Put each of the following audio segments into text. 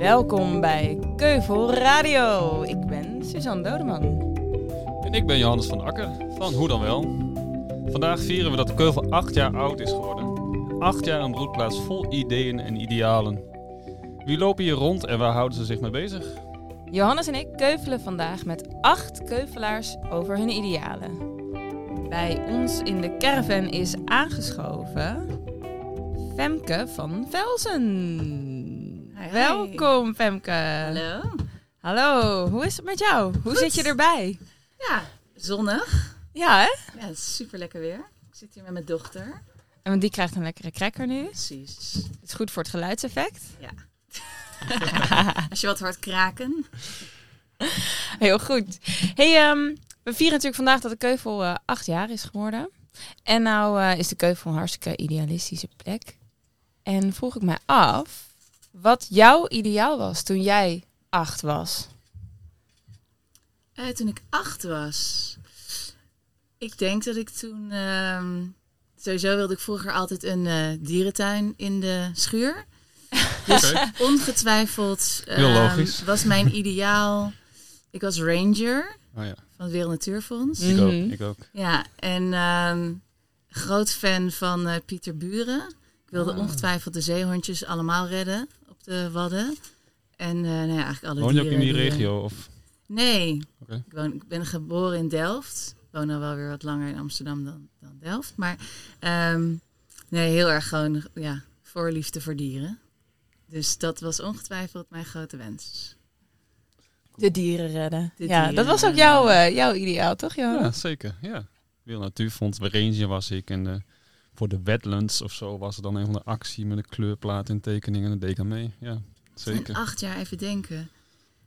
Welkom bij Keuvel Radio. Ik ben Suzanne Dodeman. En ik ben Johannes van Akker van Hoe dan Wel. Vandaag vieren we dat de Keuvel acht jaar oud is geworden. Acht jaar een broedplaats vol ideeën en idealen. Wie lopen hier rond en waar houden ze zich mee bezig? Johannes en ik keuvelen vandaag met acht keuvelaars over hun idealen. Bij ons in de caravan is aangeschoven Femke van Velsen. Hi. Welkom Femke. Hallo. Hallo, hoe is het met jou? Hoe Goed. zit je erbij? Ja, zonnig. Ja hè? Ja, super lekker weer. Ik zit hier met mijn dochter. En die krijgt een lekkere cracker nu. Precies. Het is goed voor het geluidseffect. Als je wat hoort kraken. Heel goed. Hey, ehm, we vieren natuurlijk vandaag dat de Keuvel eh, acht jaar is geworden. En nou eh, is de Keuvel een hartstikke idealistische plek. En vroeg ik mij af wat jouw ideaal was toen jij acht was. Eh, toen ik acht was. Ik denk dat ik toen... ehm, sowieso wilde ik vroeger altijd een eh, dierentuin in de schuur. Dus ongetwijfeld ehm, was mijn ideaal... Ik was ranger Oh ja, van het Wereld Natuurfonds. Mm. ik ook. Mhm. Ik ook. Ja, en ehm, groot fan van eh, Pieter Buren. Ik wilde Ah. ongetwijfeld de zeehondjes allemaal redden op de Wadden. En eh nou ja, eigenlijk alle Woon je ook in die die- regio? Of? Nee, Oké. ik, woon, ik ben geboren in Delft. Ik woon al wel weer wat langer in Amsterdam dan, dan Delft. Maar ehm, nee, heel erg gewoon ja, voorliefde voor dieren. Dus dat was ongetwijfeld mijn grote wens. De dieren redden. De ja, dieren dat was ook jouw, eh, jouw ideaal, toch Johan? Ja, zeker. Ja. Wil Natuurfonds, bij Ranger was ik. En eh, voor de wetlands of zo was er dan een van de actie met een kleurplaat en tekeningen. En dat deed ik mee. Ja, En zeker. acht jaar even denken.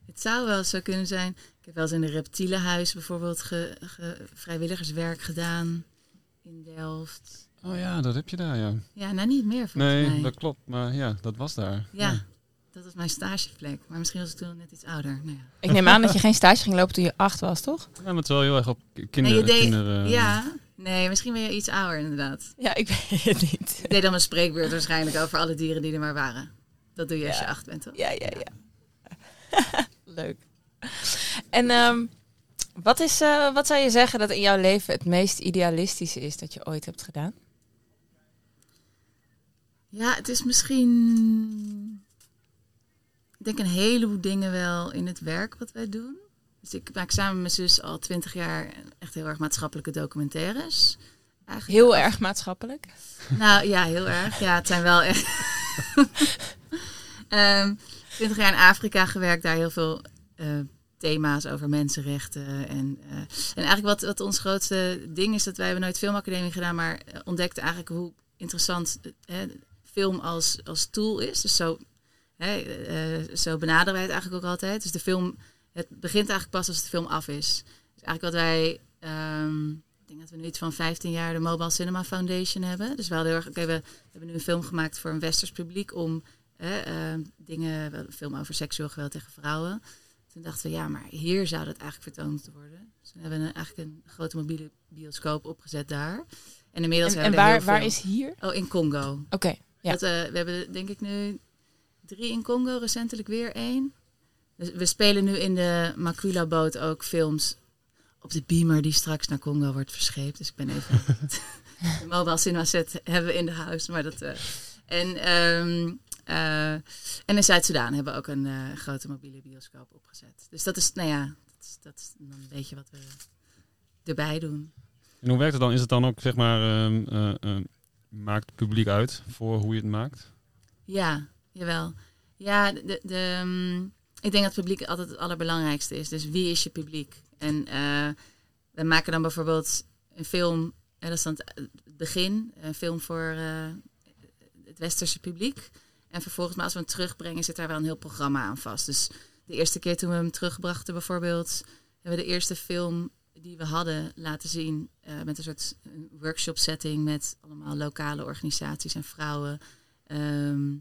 Het zou wel zo kunnen zijn. Ik heb wel eens in een reptielenhuis bijvoorbeeld ge- ge- vrijwilligerswerk gedaan in Delft. Oh ja, dat heb je daar, ja. Ja, nou niet meer volgens Nee, mij. dat klopt. Maar ja, dat was daar. Ja, dat was mijn stageplek. Maar misschien was ik toen net iets ouder. Nou ja. Ik neem aan dat je geen stage ging lopen toen je acht was, toch? Ja, maar het is wel heel erg op ki- kinder, Nee, je deed- kinder, eh, ja, nee, misschien ben je iets ouder inderdaad. Ja, ik weet het niet. Ik deed dan een spreekbeurt waarschijnlijk over alle dieren die er maar waren. Dat doe je als je acht bent, toch? Ja, ja, ja. Leuk. En ehm, wat, is, eh, wat zou je zeggen dat in jouw leven het meest idealistische is dat je ooit hebt gedaan? Ja, het is misschien. Ik denk een heleboel dingen wel in het werk wat wij doen. Dus ik maak samen met mijn zus al twintig jaar echt heel erg maatschappelijke documentaires. Eigenlijk Heel erg maatschappelijk. Nou ja, heel erg. Ja, het zijn wel echt. Twintig jaar in Afrika gewerkt, daar heel veel eh, thema's over mensenrechten. En, eh, en eigenlijk wat, wat ons grootste ding is, dat wij hebben nooit filmacademie gedaan, maar eh, ontdekten eigenlijk hoe interessant eh, film als, als tool is. Dus zo, hè, eh, zo benaderen wij het eigenlijk ook altijd. Dus de film, het begint eigenlijk pas als de film af is. Dus eigenlijk wat wij, ehm, ik denk dat we nu iets van 15 jaar de Mobile Cinema Foundation hebben. Dus we hadden heel erg, oké, we hebben nu een film gemaakt voor een westers publiek om hè, eh, dingen, wel een film over seksueel geweld tegen vrouwen. Toen dachten we, ja, maar hier zou dat eigenlijk vertoond moeten worden. Dus toen hebben we een- eigenlijk een grote mobiele bioscoop opgezet daar. En inmiddels En, en hebben we waar, heel waar veel- is hier? Oh, in Congo. Oké, ja. Dat, eh, we hebben denk ik nu drie in Congo, recentelijk weer één. Dus we spelen nu in de Maquila-boot ook films op de beamer die straks naar Congo wordt verscheept. Dus ik ben even... de mobile cinema set hebben we in de huis. Maar dat, eh, en, ehm, eh, en in Zuid-Soedan hebben we ook een eh, grote mobiele bioscoop opgezet. Dus dat is, nou ja, dat is, dat is dan een beetje wat we erbij doen. En hoe werkt het dan? Is het dan ook, zeg maar, ehm, eh, eh, maakt het publiek uit voor hoe je het maakt? Ja, jawel. Ja, de, de, mm, ik denk dat het publiek altijd het allerbelangrijkste is. Dus wie is je publiek? En eh, we maken dan bijvoorbeeld een film, hè, dat is dan het het begin, een film voor eh, het westerse publiek. En vervolgens, maar als we hem terugbrengen, zit daar wel een heel programma aan vast. Dus de eerste keer toen we hem terugbrachten bijvoorbeeld, hebben we de eerste film die we hadden laten zien eh, met een soort workshop setting met allemaal lokale organisaties en vrouwen. Ehm,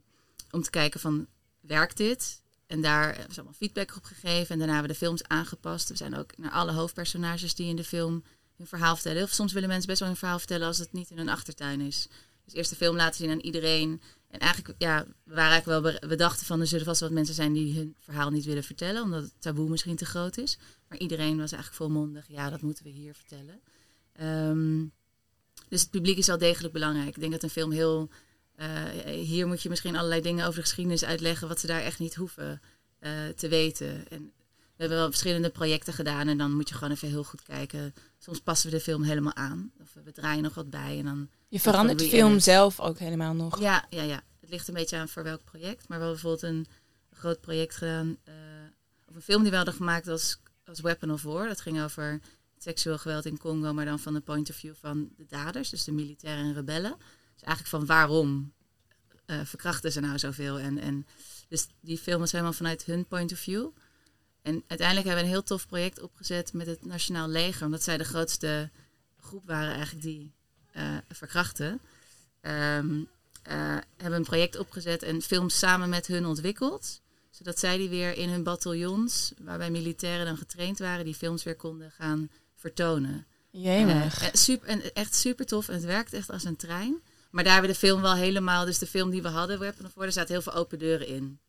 om te kijken van, werkt dit? En daar hebben ze allemaal feedback op gegeven. En daarna hebben we de films aangepast. We zijn ook naar alle hoofdpersonages die in de film hun verhaal vertellen. Veel- soms willen mensen best wel hun verhaal vertellen als het niet in hun achtertuin is. Dus eerst de film laten zien aan iedereen. En eigenlijk, ja, we, waren eigenlijk wel, be- we dachten van er zullen vast wat mensen zijn die hun verhaal niet willen vertellen, omdat het taboe misschien te groot is. Maar iedereen was eigenlijk volmondig, ja, dat moeten we hier vertellen. Ehm, dus het publiek is wel degelijk belangrijk. Ik denk dat een film heel. Eh, hier moet je misschien allerlei dingen over de geschiedenis uitleggen, wat ze daar echt niet hoeven eh, te weten. En we hebben wel verschillende projecten gedaan en dan moet je gewoon even heel goed kijken. Soms passen we de film helemaal aan, of we draaien nog wat bij en dan Je verandert de film zelf ook helemaal nog. ja, ja, ja. Het ligt een beetje aan voor welk project. Maar we hebben bijvoorbeeld een, groot project gedaan. eh of een film die we hadden gemaakt als, als Weapon of War. Dat ging over seksueel geweld in Congo, maar dan van de point of view van de daders, dus de militairen en rebellen. Dus eigenlijk van waarom eh, verkrachten ze nou zoveel? En, en dus die film was helemaal vanuit hun point of view. En uiteindelijk hebben we een heel tof project opgezet met het Nationaal Leger, omdat zij de grootste groep waren eigenlijk die eh, verkrachten. Ehm, eh, hebben een project opgezet en films samen met hun ontwikkeld. Zodat zij die weer in hun bataljons, waarbij militairen dan getraind waren, die films weer konden gaan vertonen. Jemig. Super, en echt super tof. En het werkt echt als een trein. Maar daar hebben we de film wel helemaal, dus de film die we hadden, Weapon of War, er zaten heel veel open deuren in.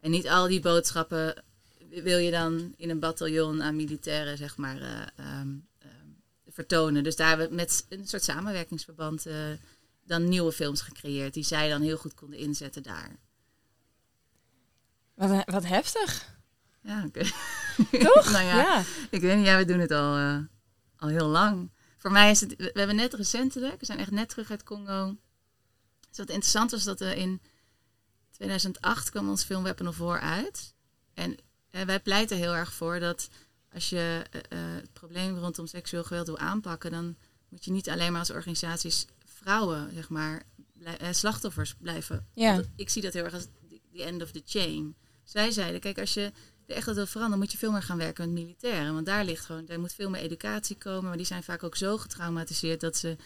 En niet al die boodschappen wil je dan in een bataljon aan militairen, zeg maar, eh, ehm, ehm, vertonen. Dus daar hebben we met een soort samenwerkingsverband eh, dan nieuwe films gecreëerd, die zij dan heel goed konden inzetten daar. Wat, wat heftig. Ja, oké. Toch? nou ja, ja. Ik weet niet, ja, we doen het al, eh, al heel lang. Voor mij is het, we hebben net recentelijk, we zijn echt net terug uit Congo. Dus wat interessant was dat we in 2008 kwam ons film Weapon of War uit. En eh, wij pleiten heel erg voor dat als je eh, eh, het probleem rondom seksueel geweld wil aanpakken, dan moet je niet alleen maar als organisaties vrouwen, zeg maar, blij- slachtoffers blijven. Ja. Ik zie dat heel erg als the end of the chain. Zij zeiden, kijk, als je echt wat wil veranderen, moet je veel meer gaan werken met militairen. Want daar ligt gewoon, daar moet veel meer educatie komen. Maar die zijn vaak ook zo getraumatiseerd dat ze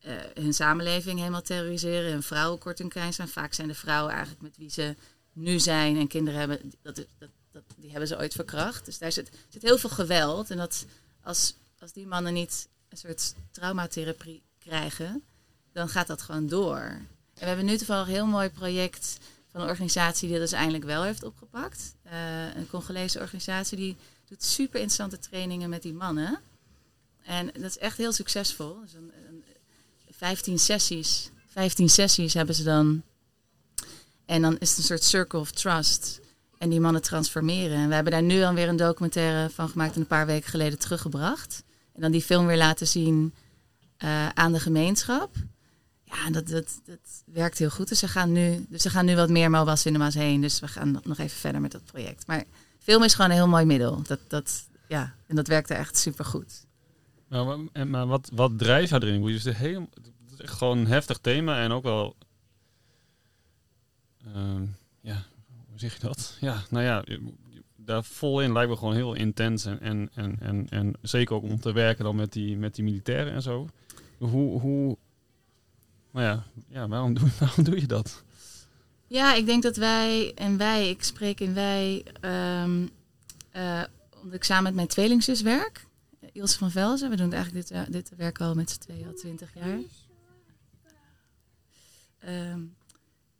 eh, hun samenleving helemaal terroriseren. En vrouwen kort en klein zijn. Vaak zijn de vrouwen eigenlijk met wie ze nu zijn en kinderen hebben, dat, dat, dat, die hebben ze ooit verkracht. Dus daar zit, zit heel veel geweld. En dat als, als die mannen niet een soort traumatherapie krijgen, dan gaat dat gewoon door. En we hebben nu toevallig een heel mooi project van een organisatie die dat dus eindelijk wel heeft opgepakt. Eh, een Congolese organisatie die doet super interessante trainingen met die mannen. En dat is echt heel succesvol. Dus een, een, 15 sessies. 15 sessies hebben ze dan. En dan is het een soort circle of trust. En die mannen transformeren. En we hebben daar nu alweer een documentaire van gemaakt en een paar weken geleden teruggebracht. En dan die film weer laten zien eh, aan de gemeenschap. Ja, dat, dat, dat werkt heel goed. Dus ze gaan nu, dus ze gaan nu wat meer Mobile Cinema's heen. Dus we gaan nog even verder met dat project. Maar film is gewoon een heel mooi middel. Dat, dat, ja, en dat werkt er echt super goed. Maar, maar wat, wat drijft jou erin? Het, heel, het is gewoon een heftig thema en ook wel... ehm, ja, hoe zeg je dat? Ja, nou ja, daar vol in lijkt me gewoon heel intens. En, en, en, en, en zeker ook om te werken dan met die, met die militairen en zo. Hoe... hoe maar ja, ja waarom, doe, waarom doe je dat? Ja, ik denk dat wij en wij, ik spreek in wij, ehm, eh, omdat ik samen met mijn tweelingzus werk, eh, Ilse van Velzen. We doen eigenlijk dit, eh, dit werk al met z'n tweeën al twintig jaar. Ehm,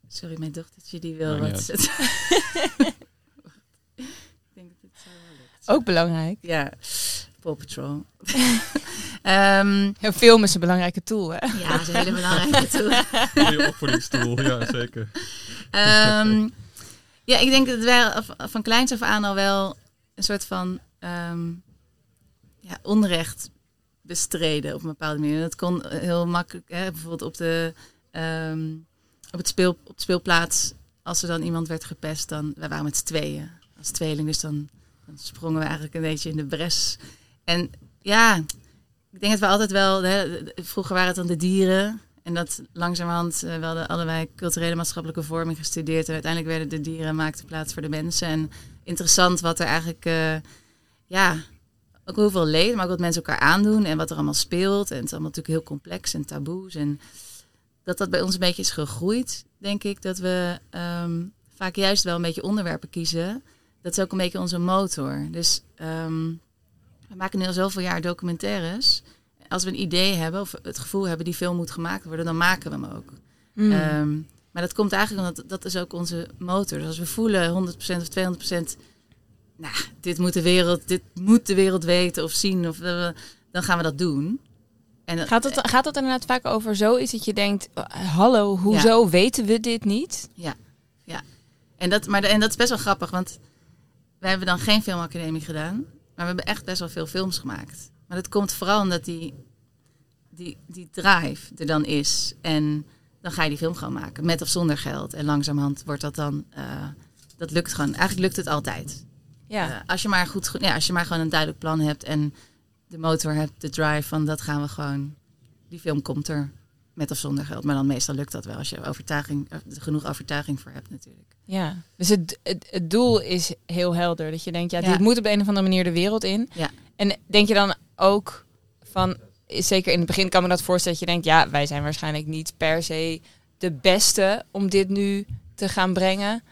sorry, mijn dochtertje die wil wat zetten. ik denk dat dit zo wel lukt. Ook belangrijk. Ja, Paw Patrol. Ehm, Ja, film is een belangrijke tool, hè? ja, dat is een hele belangrijke tool. Je opvoedingsstoel, ja zeker. Ehm, ja, ik denk dat wij van kleins af aan al wel een soort van ehm, ja, onrecht bestreden op een bepaalde manier. Dat kon heel makkelijk, hè, bijvoorbeeld op, de, ehm, op, het speel, op de speelplaats. Als er dan iemand werd gepest, dan wij waren met z'n tweeën als tweeling, dus dan, dan sprongen we eigenlijk een beetje in de bres. En ja, ik denk dat we altijd wel, hè, vroeger waren het dan de dieren. En dat langzamerhand, eh, we hadden allebei culturele maatschappelijke vorming gestudeerd. En uiteindelijk werden de dieren maakten plaats voor de mensen. En interessant wat er eigenlijk, eh, ja, ook hoeveel leed, maar ook wat mensen elkaar aandoen. En wat er allemaal speelt. En het is allemaal natuurlijk heel complex en taboes. En dat dat bij ons een beetje is gegroeid, denk ik. Dat we ehm, vaak juist wel een beetje onderwerpen kiezen. Dat is ook een beetje onze motor. Dus ehm, we maken nu al zoveel jaar documentaires als we een idee hebben of het gevoel hebben die film moet gemaakt worden, dan maken we hem ook. Mm. Ehm, Maar dat komt eigenlijk omdat dat is ook onze motor. Dus als we voelen 100% of 200%, nou, dit moet de wereld, dit moet de wereld weten of zien, of, uh, dan gaan we dat doen. En dat, gaat, het, gaat het inderdaad vaak over zoiets dat je denkt, oh, hallo, hoezo weten we dit niet? Ja, ja. En dat, maar en dat is best wel grappig, want wij hebben dan geen filmacademie gedaan, maar we hebben echt best wel veel films gemaakt. Maar dat komt vooral omdat die, die, die drive er dan is. En dan ga je die film gewoon maken, met of zonder geld. En langzamerhand wordt dat dan, uh, dat lukt gewoon. Eigenlijk lukt het altijd. Ja. Uh, als, je maar goed, ja, als je maar gewoon een duidelijk plan hebt en de motor hebt, de drive van dat gaan we gewoon. Die film komt er met of zonder geld. Maar dan meestal lukt dat wel als je overtuiging, eh, genoeg overtuiging voor hebt natuurlijk. Ja, dus het, het, het doel is heel helder. Dat je denkt, ja, ja, dit moet op een of andere manier de wereld in. Ja. En denk je dan ook van, zeker in het begin kan me dat voorstellen dat je denkt, ja, wij zijn waarschijnlijk niet per se de beste om dit nu te gaan brengen.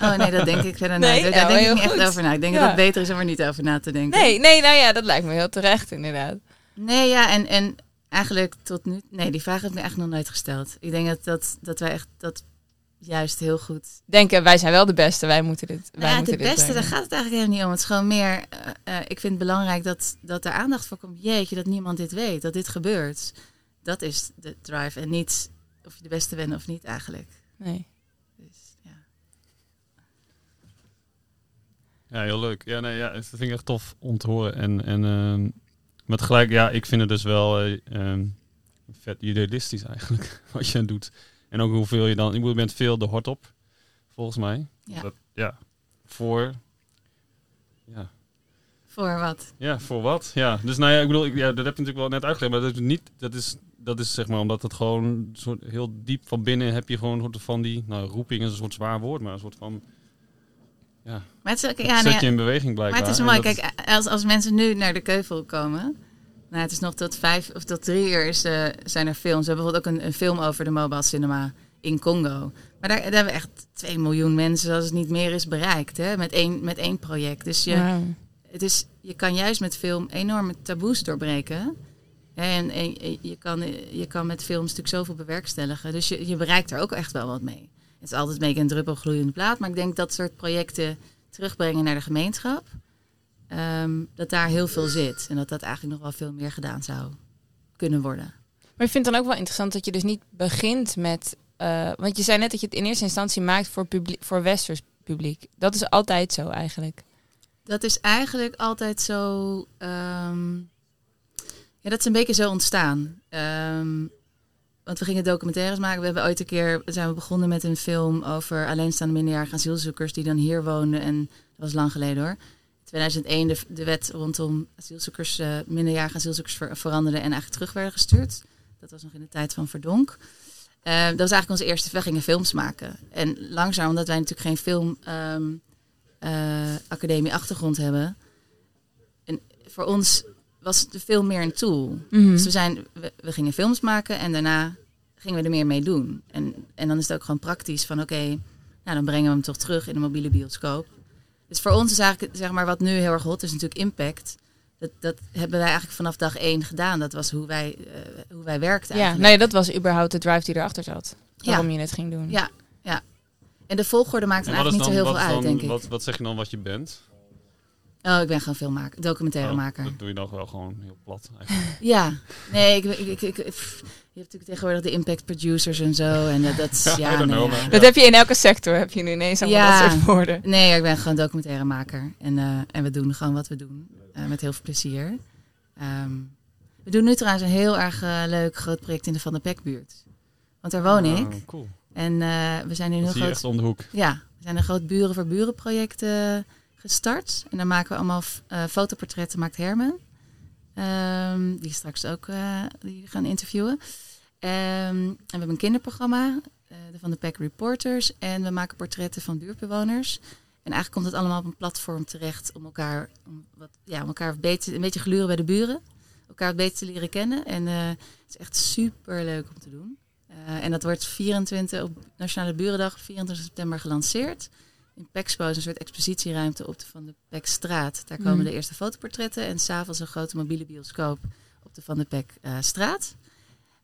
Oh nee, dat denk ik verder nee? niet. Daar denk ik niet echt over na. Ik denk dat het beter is om er niet over na te denken. Nee, nee, nou ja, dat lijkt me heel terecht inderdaad. Nee, ja, en, en eigenlijk tot nu... Nee, die vraag heb ik me echt nog nooit gesteld. Ik denk dat, dat, dat wij echt dat juist heel goed... Denken, wij zijn wel de beste, wij moeten dit wij Ja, moeten de beste, daar gaat het eigenlijk helemaal niet om. Het is gewoon meer... Uh, ik vind het belangrijk dat, dat er aandacht voor komt. Jeetje, dat niemand dit weet, dat dit gebeurt. Dat is de drive. En niet of je de beste bent of niet eigenlijk. Nee. Ja, heel leuk. Ja, nee, ja, dat vind ik echt tof om te horen. En, en uh, met gelijk, ja, ik vind het dus wel uh, vet idealistisch eigenlijk, wat je doet. En ook hoeveel je dan, je bent veel de hort op, volgens mij. Ja. Dat, ja, voor, ja. Voor wat? Ja, voor wat? Ja, dus nou ja, ik bedoel, ik, ja, dat heb je natuurlijk wel net uitgelegd, maar dat is niet, dat is, dat is zeg maar omdat het gewoon soort heel diep van binnen heb je gewoon een soort van die, nou roeping is een soort zwaar woord, maar een soort van ja. Maar het is ook, ja, zet je in beweging blijkbaar. Maar het is mooi. Kijk, als, als mensen nu naar de Keuvel komen... Nou, het is nog tot vijf of tot drie uur is, uh, zijn er films. We hebben bijvoorbeeld ook een, een, film over de mobile cinema in Congo. Maar daar, daar hebben we echt 2 miljoen mensen, als het niet meer is, bereikt. Hè? Met, één, met één project. Dus je, wow. het is, je kan juist met film enorme taboes doorbreken. En, en, je, kan, je kan met films natuurlijk zoveel bewerkstelligen. Dus je, je bereikt er ook echt wel wat mee. Het is altijd een beetje een druppel gloeiende plaat. Maar ik denk dat soort projecten terugbrengen naar de gemeenschap. Um, dat daar heel veel zit. En dat dat eigenlijk nog wel veel meer gedaan zou kunnen worden. Maar ik vind het dan ook wel interessant dat je dus niet begint met. Uh, want je zei net dat je het in eerste instantie maakt voor, publiek, voor westers publiek. Dat is altijd zo eigenlijk. Dat is eigenlijk altijd zo. Um, ja, dat is een beetje zo ontstaan. Um, want we gingen documentaires maken. We hebben ooit een keer zijn we begonnen met een film over alleenstaande minderjarige asielzoekers die dan hier woonden. En dat was lang geleden hoor. In 2001 de, de wet rondom asielzoekers, uh, minderjarige asielzoekers ver, veranderde en eigenlijk terug werden gestuurd. Dat was nog in de tijd van Verdonk. Uh, dat was eigenlijk onze eerste. We gingen films maken. En langzaam, omdat wij natuurlijk geen filmacademie ehm, uh, achtergrond hebben. En voor ons was het veel meer een tool. Mm Dus we, zijn, we, gingen films maken en daarna gingen we er meer mee doen. En, en dan is het ook gewoon praktisch van oké, okay, nou dan brengen we hem toch terug in de mobiele bioscoop. Dus voor ons is eigenlijk, zeg maar, wat nu heel erg hot is natuurlijk impact. Dat, dat hebben wij eigenlijk vanaf dag één gedaan. Dat was hoe wij, uh, hoe wij werkten. Ja, nee, dat was überhaupt de drive die erachter zat. Waarom je het ging doen. Ja, ja. En de volgorde maakt er eigenlijk niet zo heel veel uit, denk ik. Wat, wat zeg je dan wat je bent? Oh, ik ben gewoon filmmaker, documentaire oh, maker. Dat doe je dan wel gewoon heel plat eigenlijk. ja, nee, ik, ik, ik, je hebt natuurlijk tegenwoordig de impact producers en zo. En dat, dat ja, nee, ja. Dat heb je in elke sector, heb je nu ineens allemaal ja, dat soort woorden. Nee, ik ben gewoon documentaire maker. En, uh, en we doen gewoon wat we doen, uh, met heel veel plezier. Um, we doen nu trouwens een heel erg uh, leuk groot project in de Van der Pekbuurt. Want daar woon oh, ik. Cool. En we zijn nu een heel groot... echt om de hoek. Ja, we zijn een groot buren voor buren project gestart. En dan maken we allemaal uh, fotoportretten, maakt Herman. Um, die straks ook uh, die gaan interviewen. Um, en we hebben een kinderprogramma, uh, Van de Pack Reporters. En we maken portretten van buurtbewoners. En eigenlijk komt het allemaal op een platform terecht om elkaar, om wat, ja, om elkaar beter, een beetje gluren bij de buren. Elkaar beter te leren kennen. En het is echt super leuk om te doen. en dat wordt 24 op Nationale Burendag, 24 september gelanceerd in Pexpo is een soort expositieruimte op de Van de Pekstraat. Daar komen mm. de eerste fotoportretten en s'avonds een grote mobiele bioscoop op de Van de Pekstraat.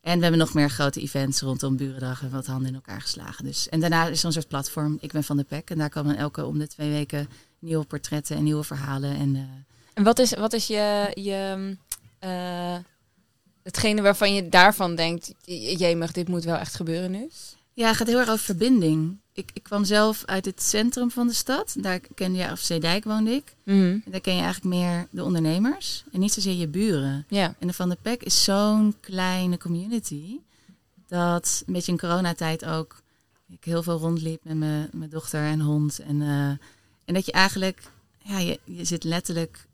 En we hebben nog meer grote events rondom Burendag en wat handen in elkaar geslagen. Dus, en daarna is er een soort platform, Ik ben van de PEC. En daar komen elke om de twee weken nieuwe portretten en nieuwe verhalen. En, uh, en wat is, wat is je, je uh, hetgene waarvan je daarvan denkt, jemig, dit moet wel echt gebeuren nu? Ja, het gaat heel erg over verbinding. Ik, ik kwam zelf uit het centrum van de stad. Daar ken je, of Zeedijk woonde ik. Mm Daar ken je eigenlijk meer de ondernemers en niet zozeer je buren. Ja. En de Van de Pek is zo'n kleine community. Dat een beetje in coronatijd ook ik heel veel rondliep met mijn, mijn dochter en hond. En, uh, en dat je eigenlijk, ja, je, je zit letterlijk,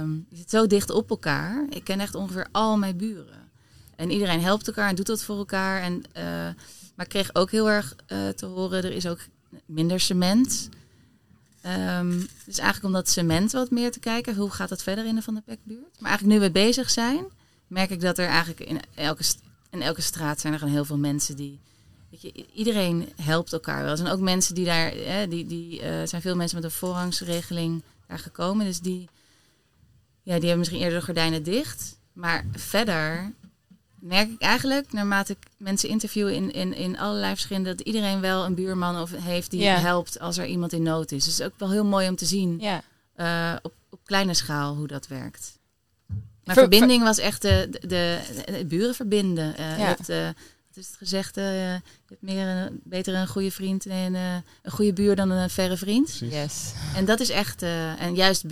um, je zit zo dicht op elkaar. Ik ken echt ongeveer al mijn buren. En iedereen helpt elkaar en doet wat voor elkaar. En uh, maar ik kreeg ook heel erg uh, te horen, er is ook minder cement. Um, dus eigenlijk om dat cement wat meer te kijken, hoe gaat dat verder in de Van de Pekbuurt. Maar eigenlijk nu we bezig zijn, merk ik dat er eigenlijk in elke, in elke straat zijn er gewoon heel veel mensen die... Weet je, iedereen helpt elkaar wel. Er zijn ook mensen die daar, hè, die, die uh, zijn veel mensen met een voorrangsregeling daar gekomen. Dus die, ja, die hebben misschien eerder de gordijnen dicht. Maar verder merk ik eigenlijk, naarmate ik mensen interview in, in, in allerlei verschillende, dat iedereen wel een buurman of heeft die helpt als er iemand in nood is. Dus het is ook wel heel mooi om te zien ja. uh, op, op kleine schaal hoe dat werkt. Maar ver, verbinding was echt de, de, de, buren verbinden. Uh, ja. hebt, uh, wat is het gezegd? je hebt meer een, beter een goede vriend en een goede buur dan een verre vriend. Yes. En dat is echt, en juist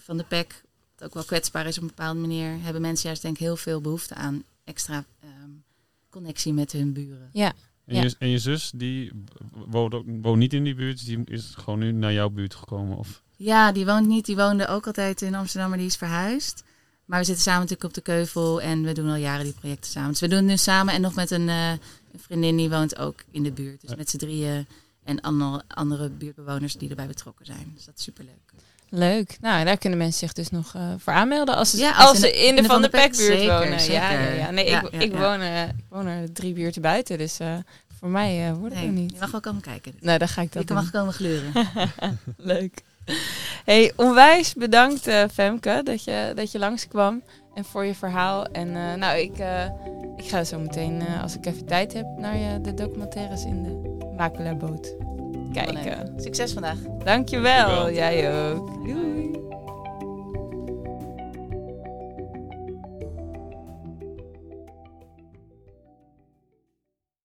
van de PEC ook wel kwetsbaar is op een bepaalde manier, hebben mensen juist denk ik heel veel behoefte aan extra um, connectie met hun buren. Ja. En, ja. je, en je zus, die woont, ook, woont niet in die buurt, die is gewoon nu naar jouw buurt gekomen? Of? Ja, die woont niet. Die woonde ook altijd in Amsterdam, maar die is verhuisd. Maar we zitten samen natuurlijk op de Keuvel en we doen al jaren die projecten samen. Dus we doen het nu samen en nog met een, uh, een vriendin die woont ook in de buurt. Dus met z'n drieën en andere, andere buurtbewoners die erbij betrokken zijn. Dus dat is superleuk. Leuk. Nou, daar kunnen mensen zich dus nog uh, voor aanmelden als ze, ja, als, als ze in, de, in de Van de Pekbuurt wonen. Zeker. Ja, ja, ja. Nee, ik, ik, Woon, uh, ik woon er drie buurten buiten, dus uh, voor mij wordt het nee, niet. Je mag wel komen kijken. Dus. Nou, dan ga ik dat Je mag komen gluren. Leuk. Hey, onwijs bedankt Femke dat je, dat je langskwam en voor je verhaal. En nou, ik, ik ga zo meteen, als ik even tijd heb, naar je, de documentaires in de Makelaarboot kijken. Succes vandaag. Dankjewel. Jij ook. Doei.